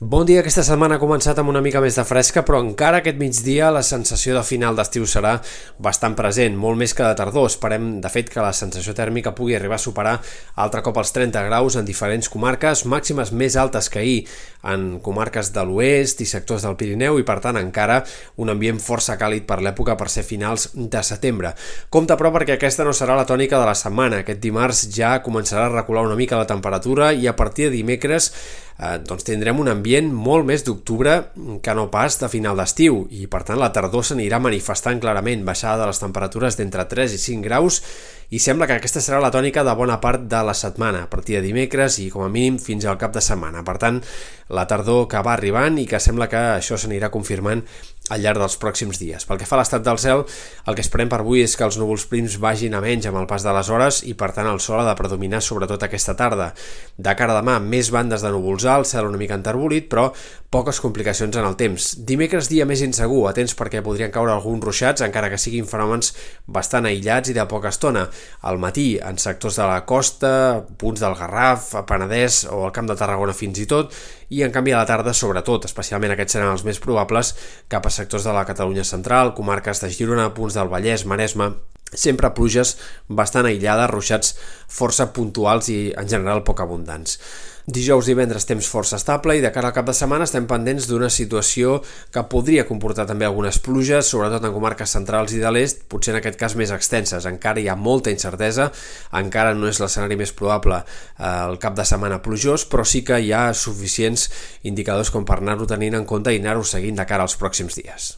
Bon dia, aquesta setmana ha començat amb una mica més de fresca, però encara aquest migdia la sensació de final d'estiu serà bastant present, molt més que de tardor. Esperem, de fet, que la sensació tèrmica pugui arribar a superar altre cop els 30 graus en diferents comarques, màximes més altes que ahir en comarques de l'oest i sectors del Pirineu i, per tant, encara un ambient força càlid per l'època per ser finals de setembre. Compte, però, perquè aquesta no serà la tònica de la setmana. Aquest dimarts ja començarà a recular una mica la temperatura i a partir de dimecres eh, doncs tindrem un ambient molt més d'octubre que no pas de final d'estiu i per tant la tardor s'anirà manifestant clarament baixada de les temperatures d'entre 3 i 5 graus i sembla que aquesta serà la tònica de bona part de la setmana, a partir de dimecres i com a mínim fins al cap de setmana. Per tant, la tardor que va arribant i que sembla que això s'anirà confirmant al llarg dels pròxims dies. Pel que fa a l'estat del cel, el que esperem per avui és que els núvols prims vagin a menys amb el pas de les hores i per tant el sol ha de predominar sobretot aquesta tarda. De cara a demà, més bandes de núvols alts, cel una mica enterbolit, però poques complicacions en el temps. Dimecres dia més insegur, atents perquè podrien caure alguns ruixats, encara que siguin fenòmens bastant aïllats i de poca estona. Al matí, en sectors de la costa, punts del Garraf, Penedès o el Camp de Tarragona fins i tot, i en canvi a la tarda, sobretot, especialment aquests seran els més probables, cap a sectors de la Catalunya central, comarques de Girona, punts del Vallès, Maresme, sempre pluges bastant aïllades, ruixats força puntuals i en general poc abundants. Dijous i divendres temps força estable i de cara al cap de setmana estem pendents d'una situació que podria comportar també algunes pluges, sobretot en comarques centrals i de l'est, potser en aquest cas més extenses. Encara hi ha molta incertesa, encara no és l'escenari més probable eh, el cap de setmana plujós, però sí que hi ha suficients indicadors com per anar-ho tenint en compte i anar-ho seguint de cara als pròxims dies.